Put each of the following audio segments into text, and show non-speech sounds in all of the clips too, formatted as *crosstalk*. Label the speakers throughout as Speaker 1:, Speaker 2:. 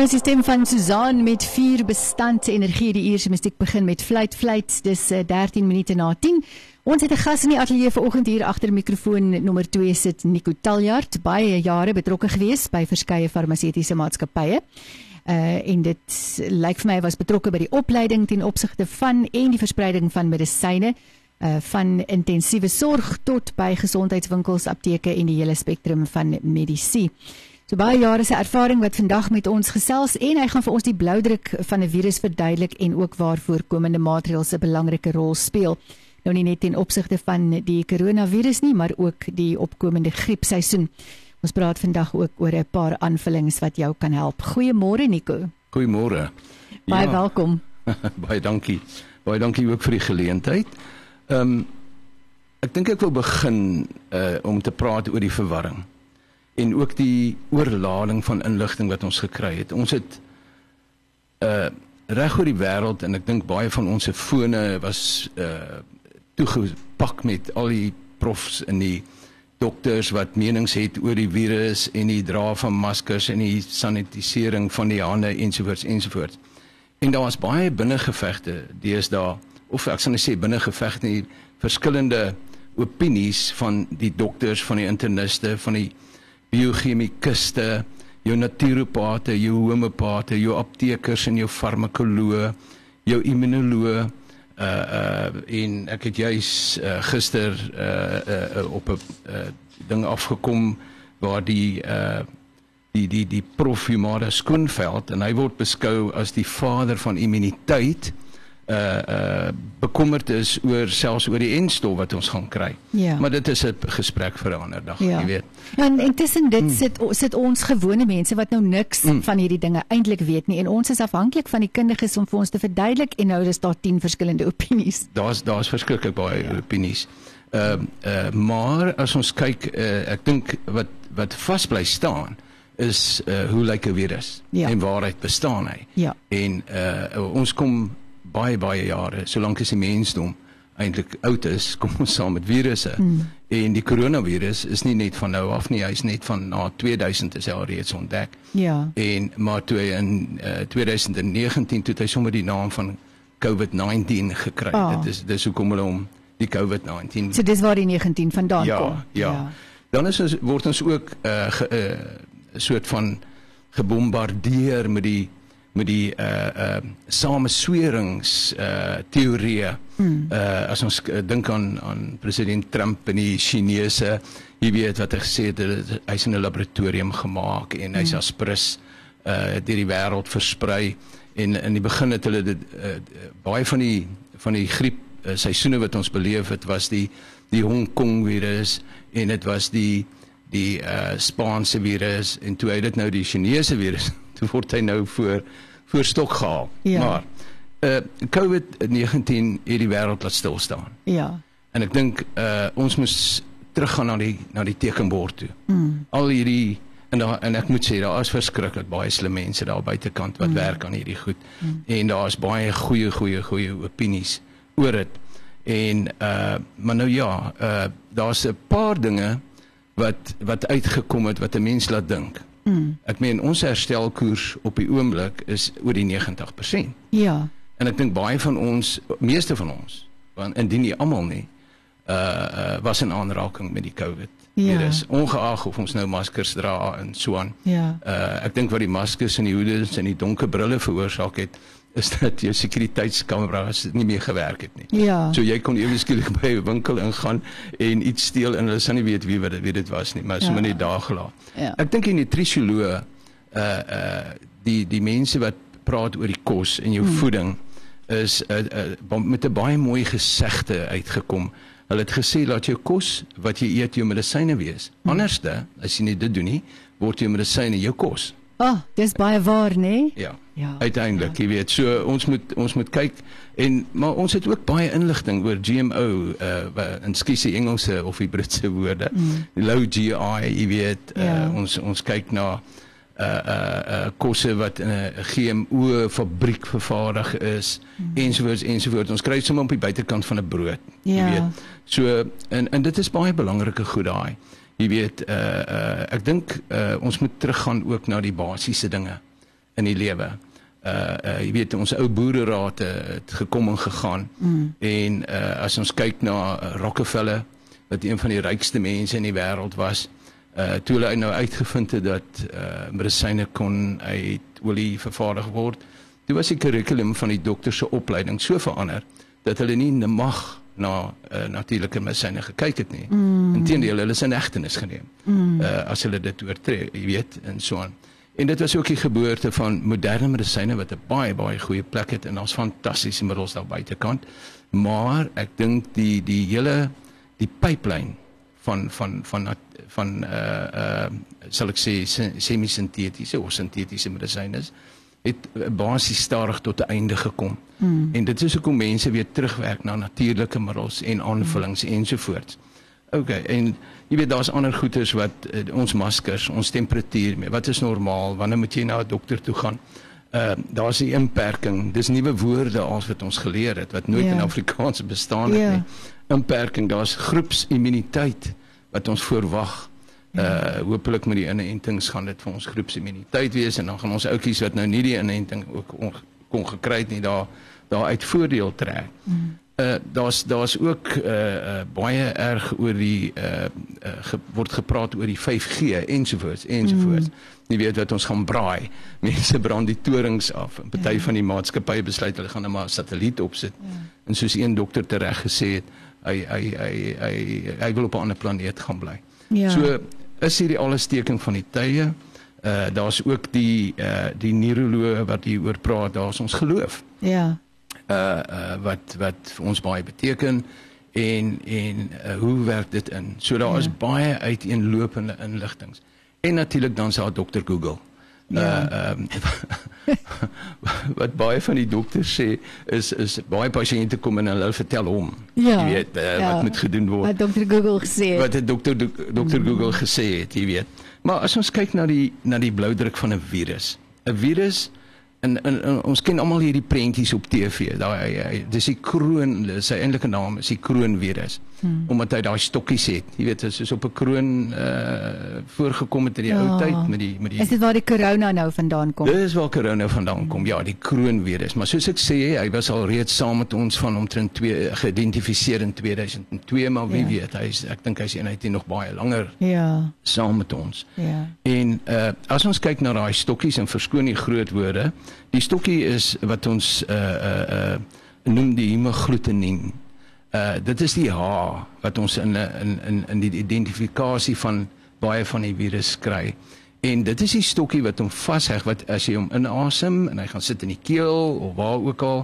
Speaker 1: Nou is die stem van Susan met vier bestand energie die eerste musiek begin met fluit fluit dis uh, 13 minute na 10. Ons het 'n gas in die ateljee vanoggend hier agter mikrofoon nommer 2 sit Nico Taljard baie jare betrokke gewees by verskeie farmaseutiese maatskappye. Uh en dit lyk vir my was betrokke by die opleiding ten opsigte van en die verspreiding van medisyne uh van intensiewe sorg tot by gesondheidswinkels, apteke en die hele spektrum van medisyne. So baie jare se ervaring wat vandag met ons gesels en hy gaan vir ons die bloudruk van 'n virus verduidelik en ook waarvoor komende maatreëls 'n belangrike rol speel. Nou nie net ten opsigte van die koronavirus nie, maar ook die opkomende griepseisoen. Ons praat vandag ook oor 'n paar aanvullings wat jou kan help. Goeiemôre Nico.
Speaker 2: Goeiemôre.
Speaker 1: Baie ja. welkom. *laughs*
Speaker 2: baie dankie. Baie dankie ook vir die geleentheid. Ehm um, ek dink ek wil begin uh om te praat oor die verwarring en ook die oorlading van inligting wat ons gekry het. Ons het uh reg oor die wêreld en ek dink baie van ons se fone was uh toegepak met al die profs en die dokters wat menings het oor die virus en die dra van maskers en die sanitisering van die hande ensovoorts ensovoorts. En daar was baie binnengevegte deesdae of ek sal net sê binnengevegte nie verskillende opinies van die dokters, van die interniste, van die biochemikuste, jou natuuropate, jou homeopate, jou aptekers en jou farmakoloë, jou immunoloë uh uh in ek het juis uh, gister uh, uh op 'n uh, ding afgekom waar die uh die die die prof Humada Skoonveld en hy word beskou as die vader van immuniteit uh uh bekommerd is oor selfs oor die enstof wat ons gaan kry. Ja. Maar dit is 'n gesprek vir 'n ander dag, ja. jy weet.
Speaker 1: En intussen dit mm. sit sit ons gewone mense wat nou niks mm. van hierdie dinge eintlik weet nie en ons is afhanklik van die kundiges om vir ons te verduidelik en nou is daar 10 verskillende *laughs* opinies.
Speaker 2: Daar's daar's verskriklik baie ja. opinies. Ehm uh, uh, maar as ons kyk uh, ek dink wat wat vas bly staan is uh, hoe lyk 'n virus ja. en waaruit bestaan hy? Ja. En uh, ons kom baie baie jare, solank as die mensdom eintlik oud is, *laughs* kom ons saam met virusse. Mm. En die koronavirus is nie net van nou af nie, hy's net van na 2000 is hy al reeds ontdek. Ja. En maar toe in uh, 2019 toe het hy sommer die naam van COVID-19 gekry. Oh. Dit is dis hoekom hulle hom die COVID-19.
Speaker 1: So dis waar die 19 vandaan
Speaker 2: ja,
Speaker 1: kom.
Speaker 2: Ja. Ja. Dan is ons word ons ook 'n uh, eh, uh, soort van gebombardeer met die met die uh uh sameswerings uh teorieë. Hmm. Uh as ons uh, dink aan aan president Trump en die Chinese, jy weet wat hy gesê het, hy's in 'n laboratorium gemaak en hy's hmm. as prins uh deur die wêreld versprei en in die begin het hulle dit uh, baie van die van die griep uh, seisoene wat ons beleef het was die die Hong Kong virus en dit was die die uh Spaanse virus en toe hy dit nou die Chinese virus toe *laughs* word hy nou voor voor stok gehaal. Ja. Maar uh COVID-19 het die wêreld laat stil staan. Ja. En ek dink uh ons moet teruggaan na die na die tekenbord toe. Mm. Al hierdie en daar en ek moet sê daar is verskriklik baie slim mense daar buitekant wat mm. werk aan hierdie goed. Mm. En daar is baie goeie goeie goeie opinies oor dit. En uh maar nou ja, uh daar's 'n paar dinge wat wat uitgekom het wat 'n mens laat dink. Mm. Ek meen ons herstelkoers op die oomblik is oor die 90%. Ja. En ek dink baie van ons, meeste van ons, want indien nie almal nie, uh uh was in aanraking met die COVID. Ja. Dit is ongeag of ons nou maskers dra en so aan. Ja. Uh ek dink wat die maskers en die hoede en die donker brille veroorsaak het, is dat jou sekuriteitskameras nie meer gewerk het nie. Ja. So jy kon ewe skielik *laughs* by 'n winkel ingaan en iets steel en hulle sou nie weet wie wat dit wie dit was nie, maar so ja. net daar gelaat. Ja. Ek dink die nutrisioloog uh uh die die mense wat praat oor die kos en jou hmm. voeding is uh, uh met 'n baie mooi gesegde uitgekom. Hulle het gesê laat jou kos wat jy eet jou medisyne wees. Hmm. Anderste, as jy nie dit doen nie, word jou medisyne jou kos.
Speaker 1: Ah, oh, dis baie waar, né?
Speaker 2: Ja. Ja. Uiteindelik, ja. jy weet, so ons moet ons moet kyk en maar ons het ook baie inligting oor GMO uh in skusie Engelse of die Britse woorde. Mm. Low GI, jy weet, uh, ja. ons ons kyk na uh uh uh kosse wat in 'n GMO fabriek vervaardig is mm. ensovoorts ensovoorts. Ons kry sommer op die buitekant van 'n brood, ja. jy weet. So en en dit is baie belangrike goed daai jy weet uh uh ek dink uh ons moet teruggaan ook na die basiese dinge in die lewe. Uh uh jy weet ons ou boereraad het gekom en gegaan. Mm. En uh as ons kyk na Rockefeller wat een van die rykste mense in die wêreld was, uh toe hulle nou uitgevind het dat uh medisyne kon uit olie vervaardig word, toe was die kurrikulum van die dokter se opleiding so verander dat hulle nie mag na uh, natuurlike medisyne gekyk het nie. Mm. Inteendeel, hulle is in hegtenis geneem. Mm. Uh as hulle dit oortree, jy weet, en so aan. En dit was ook die geboorte van moderne medisyne wat 'n baie baie goeie plek het en ons fantastiese middels daar buitekant. Maar ek dink die die hele die pipeline van van van van, van uh uh sal ek sê semi-sintetiese of sintetiese medisyne het basies stadig tot 'n einde gekom. Hmm. En dit is hoekom mense weer terugwerk na natuurlike middels en aanvullings hmm. ensovoorts. OK, en jy weet daar's ander goeters wat uh, ons maskers, ons temperatuur, wat is normaal? Wanneer moet jy na 'n dokter toe gaan? Uh daar's 'n inperking. Dis nuwe woorde als wat ons geleer het wat nooit yeah. in ja. Afrikaans bestaan het yeah. nie. Inperking, daar's groepsimmuniteit wat ons verwag. Uh ja. hopelik met die inentings gaan dit vir ons groepsimmuniteit wees en dan gaan ons ouetjies wat nou nie die inenting ook kon gekry het nie daar daar uit voordeel trek. Mm. Uh daar's daar's ook uh, uh baie erg oor die uh, uh ge, word gepraat oor die 5G ensovoorts ensovoorts. Mm. Jy weet wat ons gaan braai. *laughs* Mense brand die torings af. 'n Party ja. van die maatskappye besluit hulle gaan net maar 'n satelliet opsit. Ja. En soos een dokter tereg gesê het, hy hy hy hy hy wil op 'n ander planeet gaan bly. Ja. So is hierdie alles teken van die tye. Uh daar's ook die uh die neuroloog wat hier oor praat, daar's ons geloof.
Speaker 1: Ja.
Speaker 2: Uh uh wat wat vir ons baie beteken en en uh, hoe werk dit in? So daar ja. is baie uiteenlopende inligtings. En natuurlik dan se haar dokter Google. Ja. Uh ehm *laughs* wat baie van die dokters sê is is baie pasiënte kom en hulle vertel hom.
Speaker 1: Ja.
Speaker 2: Jy weet uh, ja. wat moet gedoen word.
Speaker 1: Wat dokter Google gesê het.
Speaker 2: Wat het dokter dokter Google gesê het, jy weet. Maar as ons kyk na die na die bloudruk van 'n virus. 'n Virus en, en, en ons ken almal hierdie prentjies op TV. Daai dis die kroon, sy eintlike naam is die kroonvirus hmm. omdat hy daai stokkies het. Jy weet, soos op 'n kroon uh voorgekom het in die ja. ou tyd met die met die
Speaker 1: Is dit waar die corona nou vandaan kom?
Speaker 2: Dit is waar corona vandaan kom. Ja, die kroonvirus. Maar soos ek sê, hy was al reeds saam met ons van omtrent 2 geïdentifiseer in 2002, maar wie ja. weet, hy is ek dink hy's eenheid nog baie langer.
Speaker 1: Ja.
Speaker 2: saam met ons.
Speaker 1: Ja.
Speaker 2: En uh as ons kyk na daai stokkies en verskoon die groot woorde, die stokkie is wat ons uh uh uh noem die hemagglutinin. Uh dit is die H wat ons in in in in die identifikasie van baie van die virus kry. En dit is die stokkie wat hom vasheg wat as jy hom inasem en hy gaan sit in die keel of waar ook al,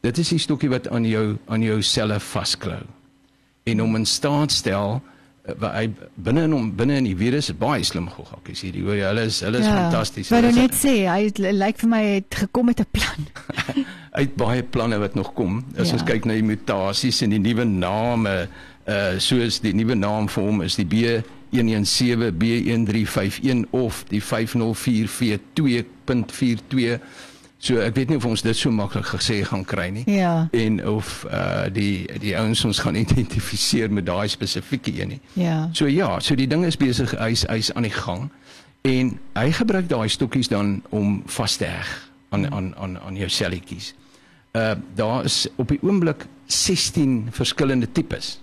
Speaker 2: dit is die stokkie wat aan jou aan jou selle vasklou. En hom in staat stel hy binne in hom binne in die virus is baie slim goggies hierdie hoor jy hulle is hulle is ja, fantasties.
Speaker 1: Maar net sê hy lyk vir my het gekom met 'n plan. *laughs*
Speaker 2: uit baie planne wat nog kom. As ja. ons kyk na die mutasies en die nuwe name, uh soos die nuwe naam vir hom is die B117 B1351 of die 504V2.42. So ek weet nie of ons dit so maklik gesê gaan kry nie.
Speaker 1: Ja.
Speaker 2: En of uh die die ouens ons gaan *laughs* identifiseer met daai spesifieke een nie.
Speaker 1: Ja.
Speaker 2: So ja, so die ding is besig hy's hy's aan die gang en hy gebruik daai stokkies dan om vas te heg aan aan aan aan jou selletjies uh daar is op die oomblik 16 verskillende tipes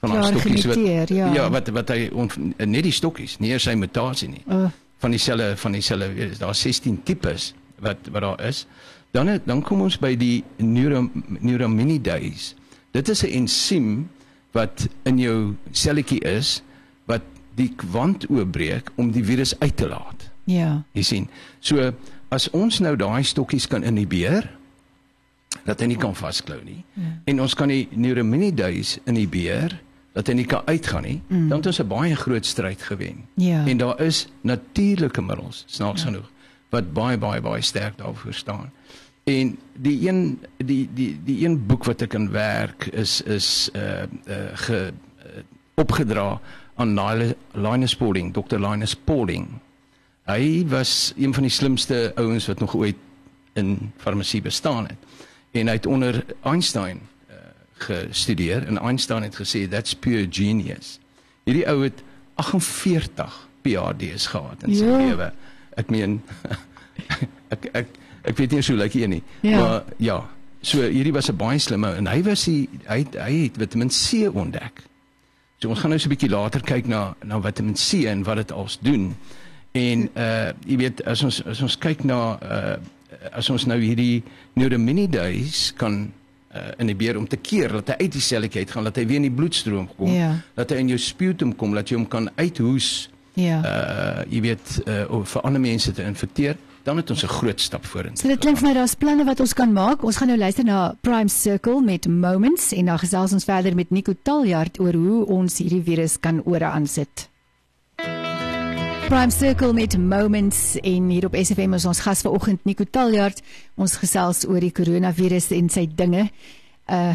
Speaker 2: van ja, stokkies wat
Speaker 1: ja.
Speaker 2: ja wat wat hy on, net die stokkies nie sy mutasie nie uh. van dieselfde van dieselfde daar 16 tipes wat wat daar is dan dan kom ons by die neuraminidase dit is 'n ensiem wat in jou selletjie is wat die kwant oopbreek om die virus uit te laat
Speaker 1: ja
Speaker 2: jy sien so as ons nou daai stokkies kan inhibeer dat hy nie kan vasklou nie. Ja. En ons kan die neuraminidase inhibeer dat hy nie kan uitgaan nie. Mm. Dan het ons 'n baie groot stryd gewen.
Speaker 1: Ja.
Speaker 2: En daar is natuurlike middels, snaaks ja. genoeg, wat baie baie baie sterk daarvoor staan. En die een die die die een boek wat ek in werk is is uh uh ge uh, opgedra aan Linus Pauling, Dr. Linus Pauling. Hy was een van die slimste ouens wat nog ooit in farmasie bestaan het en hy het onder Einstein uh, gestudeer en Einstein het gesê that's pure genius. Hierdie ou het 48 PhD's gehad in sy ja. lewe. Ek meen *laughs* ek ek ek weet nie hoe lyk hy nie.
Speaker 1: Ja.
Speaker 2: Maar ja, so hierdie was 'n baie slimme en hy was die hy hy het Vitamiin C ontdek. So ons gaan nou so 'n bietjie later kyk na na Vitamiin C en wat dit als doen. En uh jy weet as ons as ons kyk na uh as ons nou hierdie neuraminidase kan uh, inhibeer om te keer dat hy uit die selletjie uit gaan, dat hy weer in die bloedstroom kom,
Speaker 1: Ja.
Speaker 2: dat hy in jou sputum kom, dat jy hom kan uithoes
Speaker 1: Ja.
Speaker 2: uh jy weet uh om vir ander mense te infekteer, dan het ons 'n groot stap vorentoe.
Speaker 1: So dit klink vir my daar's planne wat ons kan maak. Ons gaan nou luister na Prime Circle met Moments en dan gesels ons verder met Nico Taljard oor hoe ons hierdie virus kan ore aansit. Prime Circle met Moments en hier op SFM is ons gas vanoggend Nico Taljard. Ons gesels oor die koronavirus en sy dinge. Uh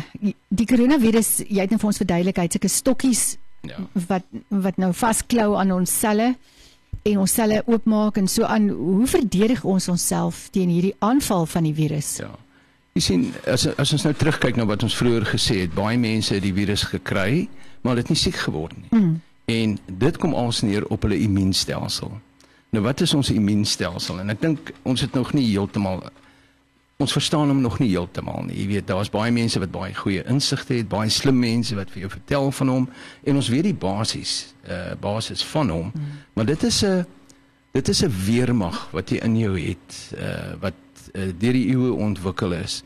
Speaker 1: die koronavirus, jy het net vir ons verduidelikheid, sulke stokkies
Speaker 2: Ja.
Speaker 1: wat wat nou vasklou aan ons selle en ons selle oopmaak en so aan hoe verdedig ons onsself teen hierdie aanval van die virus?
Speaker 2: Ja. Jy sien as as ons nou terugkyk na wat ons vroeër gesê het, baie mense het die virus gekry, maar hulle het nie siek geword nie.
Speaker 1: Mm.
Speaker 2: En dit kom als neer op hulle immuunstelsel. Nou wat is ons immuunstelsel? En ek dink ons het nog nie heeltemal ons verstaan hom nog nie heeltemal nie. Jy weet, daar's baie mense wat baie goeie insigte het, baie slim mense wat vir jou vertel van hom en ons weet die basies, uh basis van hom. Mm. Maar dit is 'n dit is 'n weermag wat jy in jou het, uh wat uh, deur die eeue ontwikkel is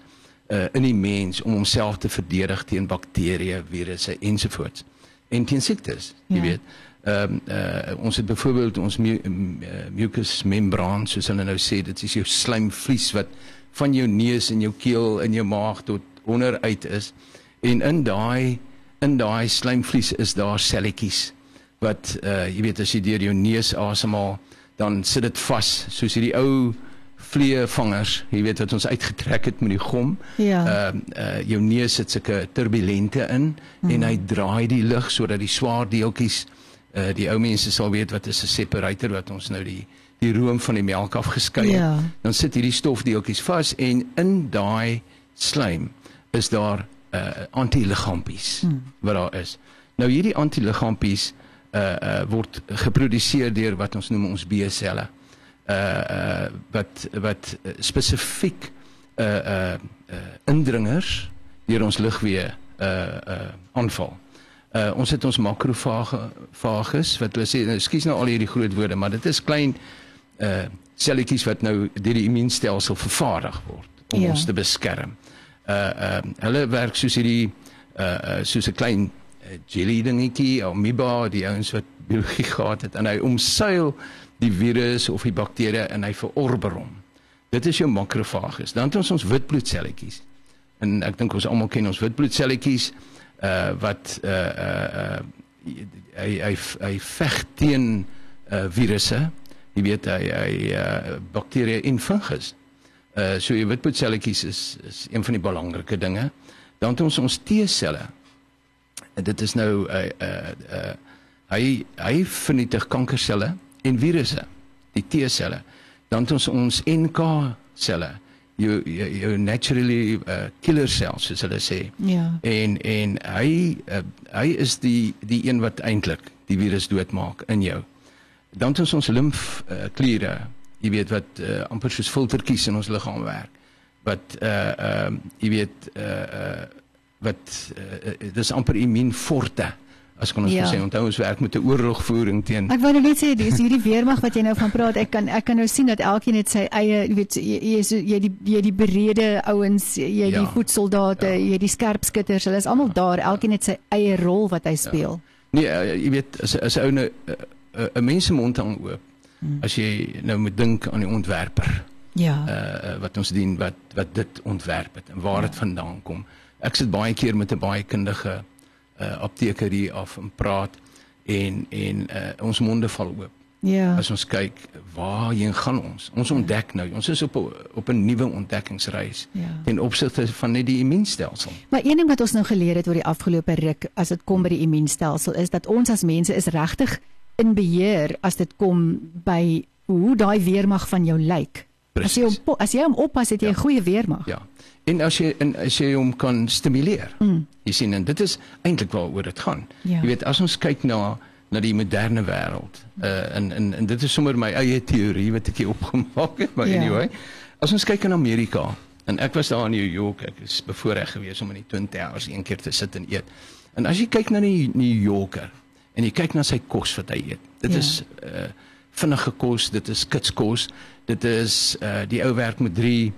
Speaker 2: uh in die mens om homself te verdedig teen bakterieë, virusse ensovoorts. En teen siektes, jy
Speaker 1: Ja.
Speaker 2: weet. Ehm um, uh ons het byvoorbeeld ons mu uh, mucus membraan soos hulle nou sê, dit is jou slijmvlies wat van jou neus en jou keel en jou maag tot onderuit is. En in daai in daai slijmvlies is daar selletjies wat uh jy weet as jy deur jou neus asemhaal, dan sit dit vas soos hierdie ou vleevangers, jy weet wat ons uitgetrek het met die gom.
Speaker 1: Ja.
Speaker 2: Ehm uh, uh jou neus sit sulke turbulente in mm. en hy draai die lug sodat die swaar deeltjies uh die ou mense sal weet wat is 'n separator wat ons nou die die room van die melk afgeskei het.
Speaker 1: Ja.
Speaker 2: Dan sit hierdie stofdeeltjies vas en in daai slijm is daar uh antiliggaampies hmm. wat daar is. Nou hierdie antiliggaampies uh uh word geproduseer deur wat ons noem ons B-selle. Uh uh wat wat uh, spesifiek uh uh, uh indringers deur ons ligweë uh uh aanval. Uh ons het ons makrofage vagus wat hulle sê nou skuis nou al hierdie groot woorde, maar dit is klein uh selletjies wat nou deur die immuunstelsel vervaardig word om
Speaker 1: Ja.
Speaker 2: ons te beskerm. Uh uh hulle werk soos hierdie uh, uh soos 'n klein uh, jelly dingetjie, amoeba, die ouens wat biologie gehad het en hy omseil die virus of die bakterie en hy verorber hom. Dit is jou makrofages. Dan het ons ons witbloedselletjies. En ek dink ons almal ken ons witbloedselletjies uh wat uh uh, hy hy hy veg teen uh virusse. Jy weet hy hy uh bakterieë en fungus. Uh so jou witbloedselletjies is is een van die belangrike dinge. Dan het ons ons T-selle. Dit is nou uh uh, uh hy hy vernietig kankerselle en virusse, die T-selle. Dan het ons ons NK selle, jou jou, jou naturally uh, killer cells soos hulle sê.
Speaker 1: Ja.
Speaker 2: En en hy uh, hy is die die een wat eintlik die virus doodmaak in jou. Dan het ons ons limfkliere, uh, jy weet wat uh, amper soos filtertjies in ons liggaam werk. Wat uh ehm uh, jy weet uh uh wat uh, uh, dis amper immuunforte as kon ons
Speaker 1: Ja.
Speaker 2: ja. sê onthou ons werk met 'n oorlogvoering teen
Speaker 1: Ek wou nou net sê dis hierdie weermag wat jy nou van praat. Ek kan ek kan nou sien dat elkeen het sy eie, jy weet jy jy jy die jy die berede ouens, jy die
Speaker 2: Ja.
Speaker 1: voetsoldate,
Speaker 2: Ja.
Speaker 1: jy die skerpskutters. Hulle is almal daar. Elkeen het sy eie rol wat hy speel.
Speaker 2: Nee, uh, jy weet as as ou nou 'n mens se mond hang oop. Hmm. As jy nou moet dink aan die ontwerper.
Speaker 1: Ja.
Speaker 2: uh wat ons dien wat wat dit ontwerp het en waar dit ja. vandaan kom. Ek sit baie keer met 'n baie kundige uh apteker hier af en praat en en uh ons monde val oop.
Speaker 1: Ja.
Speaker 2: As ons kyk waarheen gaan ons? Ons ontdek nou, ons is op 'n op 'n nuwe ontdekkingsreis
Speaker 1: Ja.
Speaker 2: ten opsigte van net die immuunstelsel.
Speaker 1: Maar een ding wat ons nou geleer het oor die afgelope ruk as dit kom by die immuunstelsel is dat ons as mense is regtig in beheer as dit kom by hoe daai weermag van jou lyk. As jy hom as jy hom oppas het jy 'n
Speaker 2: Ja.
Speaker 1: goeie weermag.
Speaker 2: Ja. En as jy en as jy hom kan stimuleer. Mm. Jy sien en dit is eintlik waaroor dit gaan.
Speaker 1: Ja.
Speaker 2: Jy weet as ons kyk na na die moderne wêreld. Uh en en en dit is sommer my eie teorie wat ek hier opgemaak het, maar
Speaker 1: Ja.
Speaker 2: anyway. As ons kyk in Amerika en ek was daar in New York, ek is bevoorreg geweest om in die Twin Towers een keer te sit en eet. En as jy kyk na die New Yorker en jy kyk na sy kos wat hy eet. Dit
Speaker 1: ja.
Speaker 2: is uh vinnige kos, dit is kitskos. Dit is uh die ou werk met drie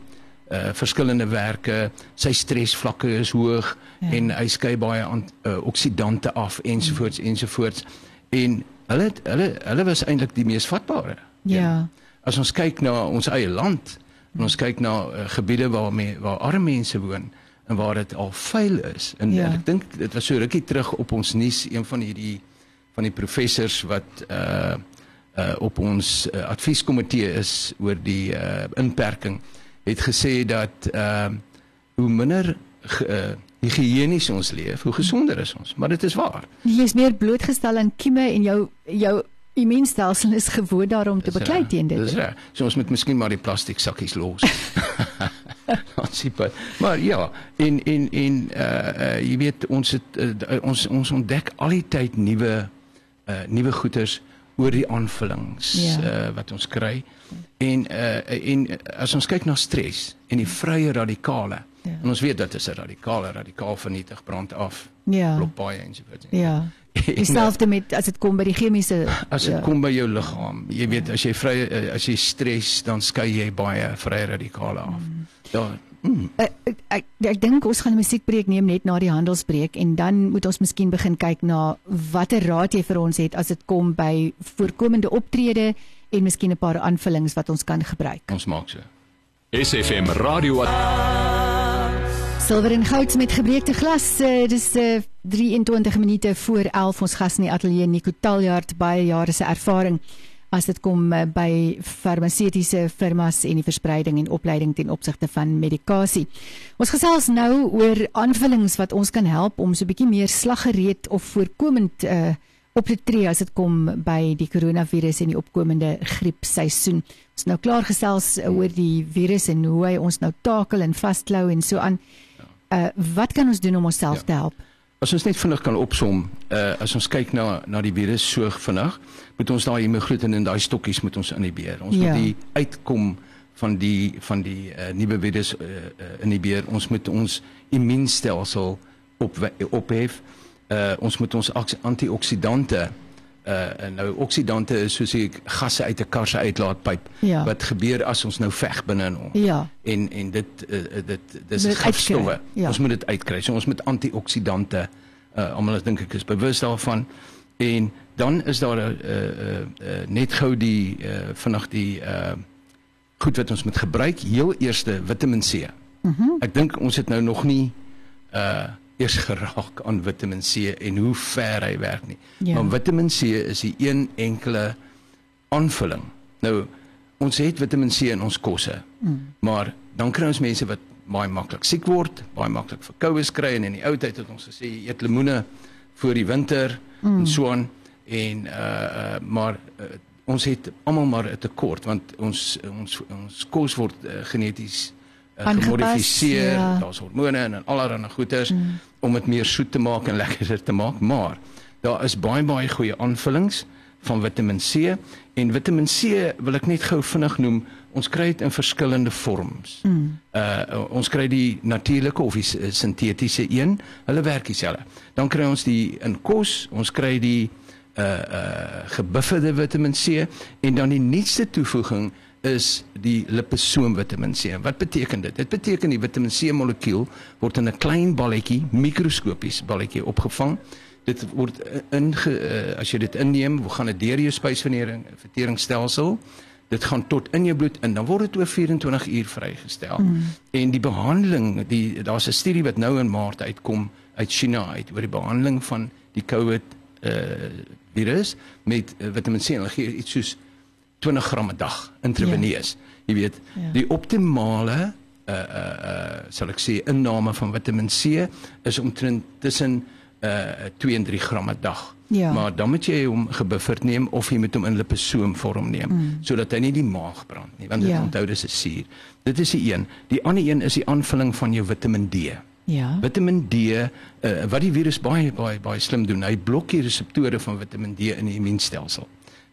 Speaker 2: uh verskillende werke. Sy stresvlakke is hoog
Speaker 1: Ja.
Speaker 2: ja. en hy skei baie aan uh, oksidante af ensovoorts ensovoorts. En hulle hulle hulle was eintlik die mees vatbare.
Speaker 1: Ja.
Speaker 2: As ons kyk na ons eie land en ons kyk na uh, gebiede waar me, waar arme mense woon en waar dit al vuil is. En,
Speaker 1: Ja.
Speaker 2: en ek dink dit was so rukkie terug op ons nuus een van hierdie van die professors wat uh uh op ons uh, advieskomitee is oor die uh inperking het gesê dat uh hoe minder uh, higiënies ons leef, hoe gesonder is ons. Maar dit is waar.
Speaker 1: Jy is meer blootgestel aan kieme en jou jou immuunstelsel is gewoond daarom te beklei teen dit.
Speaker 2: Dis reg. So ons moet miskien maar die plastiek sakkies los. *laughs* Ons sien maar, maar ja, en en en uh, uh jy weet ons het uh, ons ons ontdek al die tyd nuwe uh nuwe goeders oor die aanvullings
Speaker 1: Ja.
Speaker 2: uh wat ons kry. En uh en as ons kyk na stres en die vrye radikale.
Speaker 1: Ja.
Speaker 2: En ons weet dat is 'n radikale radikaal vernietig brand af.
Speaker 1: Ja.
Speaker 2: Blok baie ensovoorts.
Speaker 1: Ja. *laughs*
Speaker 2: En, uh,
Speaker 1: Dieselfde met as dit kom by die chemiese
Speaker 2: As dit
Speaker 1: ja.
Speaker 2: ja. kom by jou liggaam, jy weet as jy vry eh, as jy stres, dan skei jy baie vrye radikale af. Mm. Daar mm,
Speaker 1: Ek ek, ek, ek dink ons gaan 'n musiekbreek neem net na die handelsbreek en dan moet ons miskien begin kyk na watter raad jy vir ons het as dit kom by voorkomende optrede en miskien 'n paar aanvullings wat ons kan gebruik.
Speaker 2: ons maak so.
Speaker 3: SFM Radio
Speaker 1: Silwer en goud met gebreekte glas. Uh, dis uh, 23 minute voor 11 ons gas in die ateljee Nico Taljaard baie jare se ervaring as dit kom uh, by farmaseutiese firmas en die verspreiding en opleiding ten opsigte van medikasie. Ons gesels nou oor aanvullings wat ons kan help om so 'n bietjie meer slaggereed of voorkomend uh, op te tree as dit kom by die koronavirus en die opkomende griepseisoen. Ons nou klaar gesels uh, oor die virus en hoe hy ons nou takel en vasklou en so aan. Uh wat kan ons doen om onsself
Speaker 2: Ja.
Speaker 1: te help?
Speaker 2: As ons net vinnig kan opsom, uh as ons kyk na na die virus so vinnig, moet ons daai hemoglobin en daai stokkies moet ons inhibeer. Ons
Speaker 1: Ja.
Speaker 2: moet die uitkom van die van die uh, nuwe virus uh, uh, inhibeer. Ons moet ons immuunstelsel op ophef. Uh ons moet ons antioksidante uh en nou oksidante is soos ek gasse uit 'n kar se uitlaatpyp
Speaker 1: Ja.
Speaker 2: wat gebeur as ons nou veg binne in ons
Speaker 1: Ja.
Speaker 2: en en dit uh, dit dis gifstowwe.
Speaker 1: ja.
Speaker 2: Ons moet dit uitkry. So ons moet antioksidante uh almal is dink ek is bewus daarvan. En dan is daar 'n uh, uh, uh, net gou die uh vinnig die uh goed wat ons moet gebruik. Heel eerste Vitamiin C.
Speaker 1: Mm
Speaker 2: Ek dink ons het nou nog nie uh eers *laughs* geraak aan Vitamiin C en hoe ver hy werk nie.
Speaker 1: Ja.
Speaker 2: Maar Vitamiin C is die een enkele aanvulling. Nou ons het Vitamiin C in ons kosse. Mm. Maar dan kry ons mense wat baie maklik siek word, baie maklik verkoues kry en in die ou tyd het ons gesê eet lemoene voor die winter mm. en so aan en uh, uh maar uh, ons het almal maar 'n tekort want ons ons ons kos word uh, geneties uh,
Speaker 1: Aangepas,
Speaker 2: gemodifiseer.
Speaker 1: ja.
Speaker 2: Daar's hormone en allerlei goeters mm. om dit meer soet te maak en lekkerder te maak, maar daar is baie baie goeie aanvullings van Vitamiin C en Vitamiin C wil ek net gou vinnig noem. Ons kry dit in verskillende vorms. Mm. Uh ons kry die natuurlike of die sintetiese een. Hulle werk dieselfde. Dan kry ons die in kos, ons kry die uh uh gebufferde Vitamiin C en dan die nuutste toevoeging is die liposoom Vitamiin C. Wat beteken dit? Dit beteken die Vitamiin C molekuul word in 'n klein balletjie, mikroskopies balletjie opgevang. Dit word in uh, as jy dit inneem, hoe gaan dit deur jou spysvertering verteringsstelsel? Dit gaan tot in jou bloed in, dan word dit oor 24 uur vrygestel. Mm. En die behandeling, die daar's 'n studie wat nou in Maart uitkom uit China uit oor die behandeling van die COVID uh virus met uh, Vitamiin C. Hulle gee iets soos 20 gram 'n dag intraveneus. Ja. Jy weet,
Speaker 1: Ja.
Speaker 2: die optimale uh uh uh sal ek sê inname van Vitamiin C is omtrent tussen uh 2 en 3 gram 'n dag.
Speaker 1: Ja.
Speaker 2: Maar dan moet jy hom gebufferd neem of jy moet hom in liposoom vorm neem mm. sodat hy nie die maag brand nie want dit
Speaker 1: ja.
Speaker 2: onthou dis 'n suur. Dit is die een. Die ander een is die aanvulling van jou Vitamiin D.
Speaker 1: Ja.
Speaker 2: Vitamiin D, uh, wat die virus baie baie baie slim doen, hy blok die reseptore van Vitamiin D in die immuunstelsel.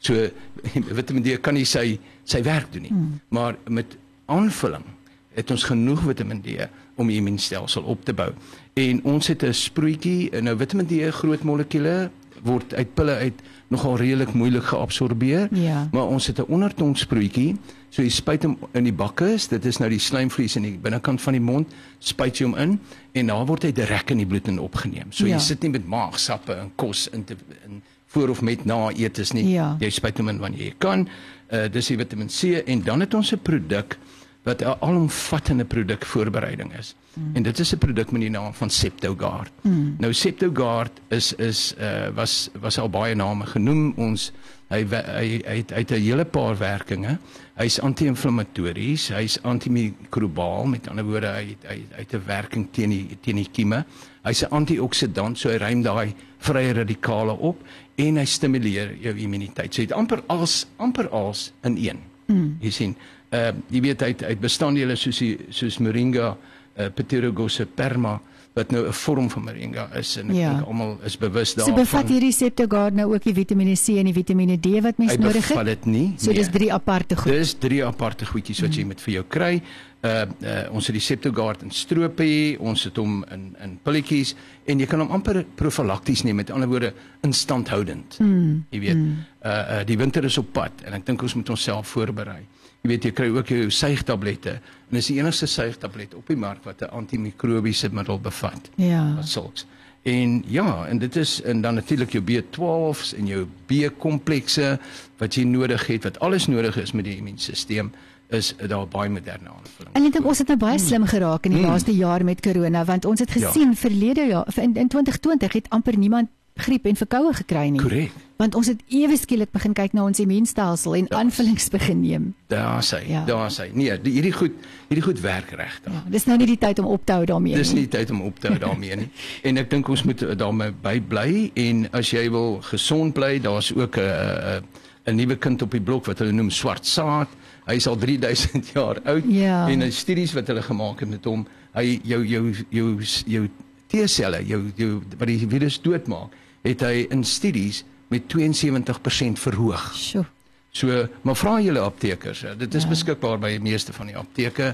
Speaker 2: So *laughs* Vitamiin D kan nie sy sy werk doen nie. Hmm. Maar met aanvulling het ons genoeg Vitamiin D om die immuunstelsel op te bou. En ons het 'n sproetjie, nou Vitamiin D groot molekules word uit pille uit nogal redelik moeilik geabsorbeer.
Speaker 1: Ja.
Speaker 2: Maar ons het 'n onderton sproetjie. So jy spuit hom in die bakkes, dit is nou die slijmvlies in die binnekant van die mond, spuit jy hom in en daar word hy direk in die bloed in opgeneem. So
Speaker 1: Ja.
Speaker 2: jy sit nie met maagsappe en kos in te in voor of met na eetes nie.
Speaker 1: Ja.
Speaker 2: Jy spuit hom in wanneer jy kan. Uh dis die Vitamiin C en dan het ons 'n produk wat 'n alomvattende produk voorbereiding is. Mm. En dit is 'n produk met die naam van Septogard. Mm. Nou Septogard is is uh was was al baie name genoem. Ons hy hy hy het, hy het 'n hele paar werkinge. Hy's anti-inflammatories, hy's antimikrobaal, met ander woorde hy het, hy hy het 'n werking teen die teen die kieme. Hy's 'n antioksidant, so hy ruim daai vrye radikale op en hy stimuleer jou immuniteit. So jy het amper als amper als in een. Mm. Jy sien, uh jy weet hy het, hy het bestanddele soos die soos moringa, uh Pterogosa perma wat nou 'n vorm van moringa is en ek
Speaker 1: Ja.
Speaker 2: dink almal is bewus
Speaker 1: So
Speaker 2: daarvan.
Speaker 1: bevat hierdie Septogard nou ook die Vitamiene C en die Vitamiene D wat mens
Speaker 2: hy
Speaker 1: nodig
Speaker 2: bevat
Speaker 1: het.
Speaker 2: dit nie.
Speaker 1: So dis drie aparte goed.
Speaker 2: Dis drie aparte goedjies wat jy met vir jou kry. Uh, uh ons het die Septogard in strope, ons het hom in in pilletjies en jy kan hom amper profylakties neem met ander woorde instandhoudend. Mm. Jy weet, mm. uh, uh die winter is op pad en ek dink ons moet onsself voorberei. Jy weet jy kry ook jou suigtablette en dis die enigste suigtablet op die mark wat 'n antimikrobiese middel bevat
Speaker 1: Ja.
Speaker 2: wat sulks. En ja, en dit is en dan natuurlik jou B12s en jou B-komplekse wat jy nodig het wat alles nodig is met die immuunstelsel is daar baie moderne aanvullings.
Speaker 1: En ek dink ons het nou baie slim geraak in die
Speaker 2: Mm.
Speaker 1: laaste jaar met corona want ons het
Speaker 2: Ja.
Speaker 1: gesien verlede jaar in, in 2020 het amper niemand griep en verkoue gekry nie.
Speaker 2: Korrek.
Speaker 1: Want ons het ewe skielik begin kyk na ons immuunstelsel en aanvullings begin neem.
Speaker 2: Daar sê,
Speaker 1: Ja.
Speaker 2: daar sê. Nee, die, hierdie goed, hierdie goed werk regtig.
Speaker 1: Ja, dis nou nie die tyd om op te hou daarmee
Speaker 2: Dis
Speaker 1: nie.
Speaker 2: nie tyd om op te hou daarmee nie. *laughs* En ek dink ons moet daarmee by bly en as jy wil gesond bly, daar's ook 'n 'n 'n nuwe kind op die blok wat hulle noem swart saad. Hy's al *laughs* 3000 jaar oud
Speaker 1: Ja.
Speaker 2: en 'n studies wat hulle gemaak het met hom, hy jou jou jou jou T-selle, jou jou wat die virus doodmaak, het hy in studies met 72% verhoog.
Speaker 1: Sjoe.
Speaker 2: So, maar vra julle aptekers, hè. dit is ja. beskikbaar by die meeste van die apteke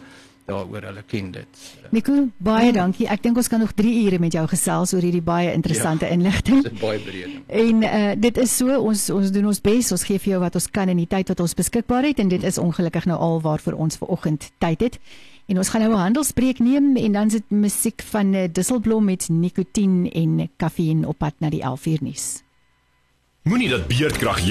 Speaker 2: daaroor hulle ken dit.
Speaker 1: Nico, baie dankie. Ek dink ons kan nog 3 ure met jou gesels oor hierdie baie interessante ja. inligting.
Speaker 2: Dit is baie breed.
Speaker 1: En uh, dit is so ons ons doen ons bes ons gee vir jou wat ons kan in die tyd wat ons beskikbaar het en dit is ongelukkig nou al waarvoor ons ver oggend tyd het. En ons gaan nou 'n handelspreek neem en dan sit musiek van uh, Disselblom met nikotien en kaffiein op pad na die 11uur nuus.
Speaker 3: Moenie dat beerdkrag jou